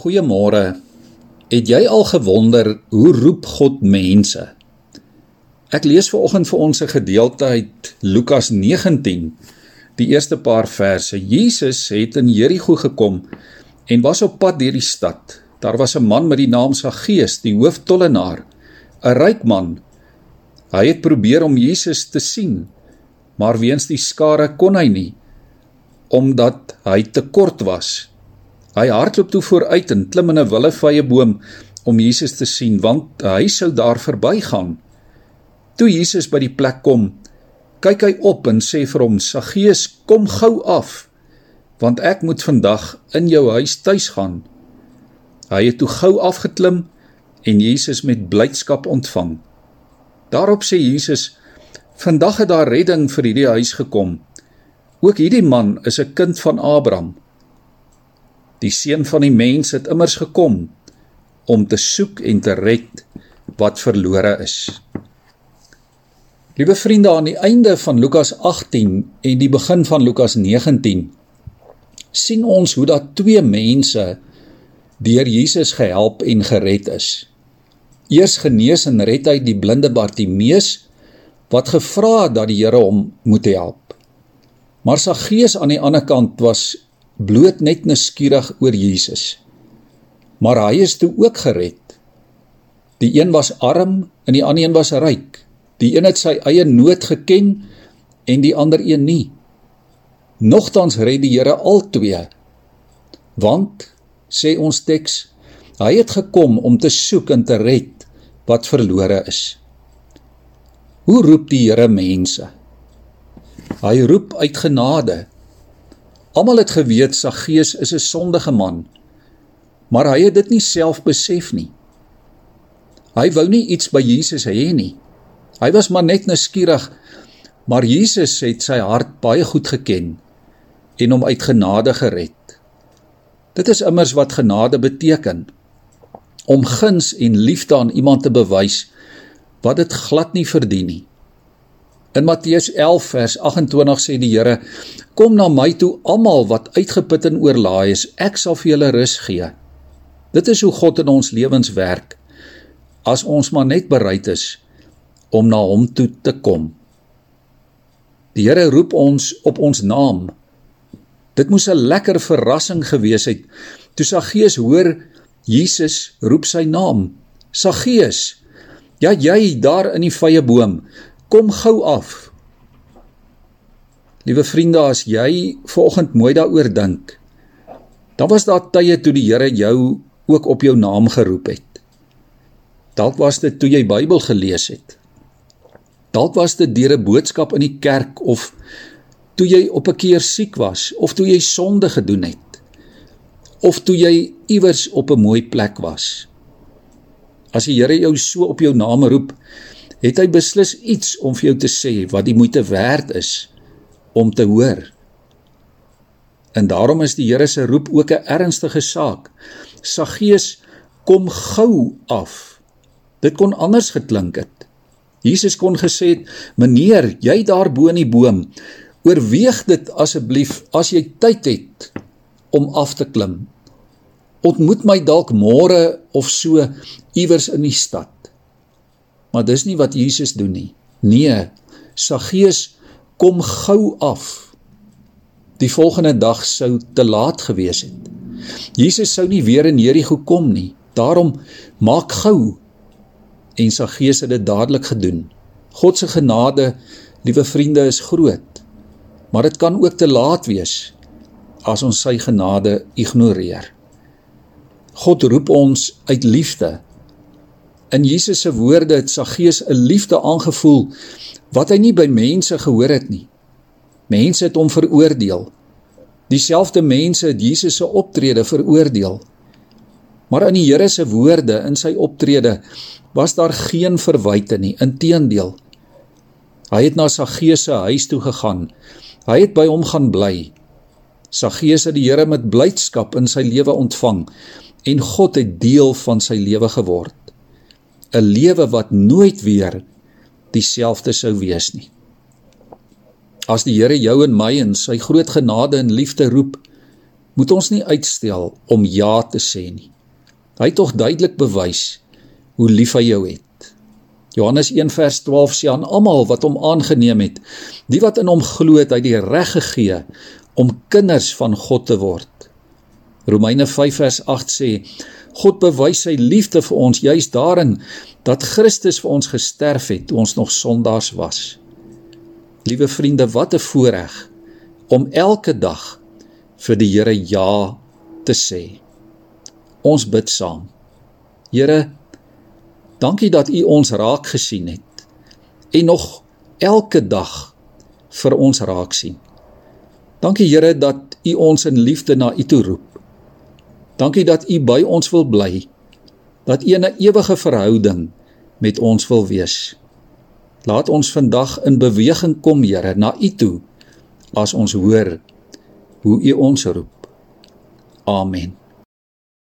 Goeiemôre. Het jy al gewonder hoe roep God mense? Ek lees ver oggend vir ons 'n gedeelte uit Lukas 19, die eerste paar verse. Jesus het in Jerigo gekom en was op pad deur die stad. Daar was 'n man met die naam Saggeus, die hooftollenaar, 'n ryk man. Hy het probeer om Jesus te sien, maar weens die skare kon hy nie omdat hy te kort was. Hy hardloop toe vooruit en klim in 'n willevye boom om Jesus te sien, want hy sou daar verbygaan. Toe Jesus by die plek kom, kyk hy op en sê vir hom: "Saggeus, kom gou af, want ek moet vandag in jou huis tuis gaan." Hy het toe gou afgeklim en Jesus met blydskap ontvang. Daarop sê Jesus: "Vandag het daar redding vir hierdie huis gekom. Ook hierdie man is 'n kind van Abraham." Die seun van die mens het immers gekom om te soek en te red wat verlore is. Liewe vriende, aan die einde van Lukas 18 en die begin van Lukas 19 sien ons hoe dat twee mense deur Jesus gehelp en gered is. Eers genees en red hy die blinde Bartimeus wat gevra het dat die Here hom moet help. Maar sy gees aan die ander kant was bloot net nuuskierig oor Jesus. Maar hy is toe ook gered. Die een was arm en die ander een was ryk. Die een het sy eie nood geken en die ander een nie. Nogtans red die Here albei. Want sê ons teks, hy het gekom om te soek en te red wat verlore is. Hoe roep die Here mense? Hy roep uit genade. Almal het geweet Saggeus is 'n sondige man. Maar hy het dit nie self besef nie. Hy wou nie iets by Jesus hê nie. Hy was maar net nuuskierig, maar Jesus het sy hart baie goed geken en hom uit genade gered. Dit is immers wat genade beteken. Om guns en liefde aan iemand te bewys wat dit glad nie verdien nie. In Matteus 11 vers 28 sê die Here: Kom na my toe almal wat uitgeput en oorlaai is, ek sal vir julle rus gee. Dit is hoe God in ons lewens werk. As ons maar net bereid is om na hom toe te kom. Die Here roep ons op ons naam. Dit moes 'n lekker verrassing gewees het toe Saggeus hoor Jesus roep sy naam. Saggeus, ja jy daar in die vrye boom, kom gou af. Liewe vriende, as jy vanoggend mooi daaroor dink, dan was daar tye toe die Here jou ook op jou naam geroep het. Dalk was dit toe jy Bybel gelees het. Dalk was dit deur 'n boodskap in die kerk of toe jy op 'n keer siek was of toe jy sonde gedoen het of toe jy iewers op 'n mooi plek was. As die Here jou so op jou naam roep, het hy beslis iets om vir jou te sê wat die moeite werd is om te hoor. En daarom is die Here se roep ook 'n ernstige saak. Saggeus, kom gou af. Dit kon anders geklink het. Jesus kon gesê het: "Meneer, jy daar bo in die boom, oorweeg dit asseblief as jy tyd het om af te klim. Ontmoet my dalk môre of so iewers in die stad." Maar dis nie wat Jesus doen nie. Nee, Saggeus kom gou af. Die volgende dag sou te laat gewees het. Jesus sou nie weer in Jerigo kom nie. Daarom maak gou. En sy gees het dit dadelik gedoen. God se genade, liewe vriende, is groot. Maar dit kan ook te laat wees as ons sy genade ignoreer. God roep ons uit liefde. In Jesus se woorde het sy gees 'n liefde aangevoel wat hy nie by mense gehoor het nie. Mense het hom veroordeel. Dieselfde mense het Jesus se optrede veroordeel. Maar in die Here se woorde in sy optrede was daar geen verwyte nie, inteendeel. Hy het na Saggeus se huis toe gegaan. Hy het by hom gaan bly. Saggeus het die Here met blydskap in sy lewe ontvang en God het deel van sy lewe geword. 'n Lewe wat nooit weer dieselfde sou wees nie. As die Here jou en my in sy groot genade en liefde roep, moet ons nie uitstel om ja te sê nie. Hy het tog duidelik bewys hoe lief hy jou het. Johannes 1 vers 12 sê aan almal wat hom aangeneem het, die wat in hom glo het, hy die reg gegee om kinders van God te word. Romeine 5 vers 8 sê God bewys sy liefde vir ons juis daarin dat Christus vir ons gesterf het toe ons nog sondaars was. Liewe vriende, wat 'n voorreg om elke dag vir die Here ja te sê. Ons bid saam. Here, dankie dat U ons raak gesien het en nog elke dag vir ons raak sien. Dankie Here dat U ons in liefde na U toe roep. Dankie dat U by ons wil bly. Dat U 'n ewige verhouding met ons wil wees. Laat ons vandag in beweging kom, Here, na U toe as ons hoor hoe U ons roep. Amen.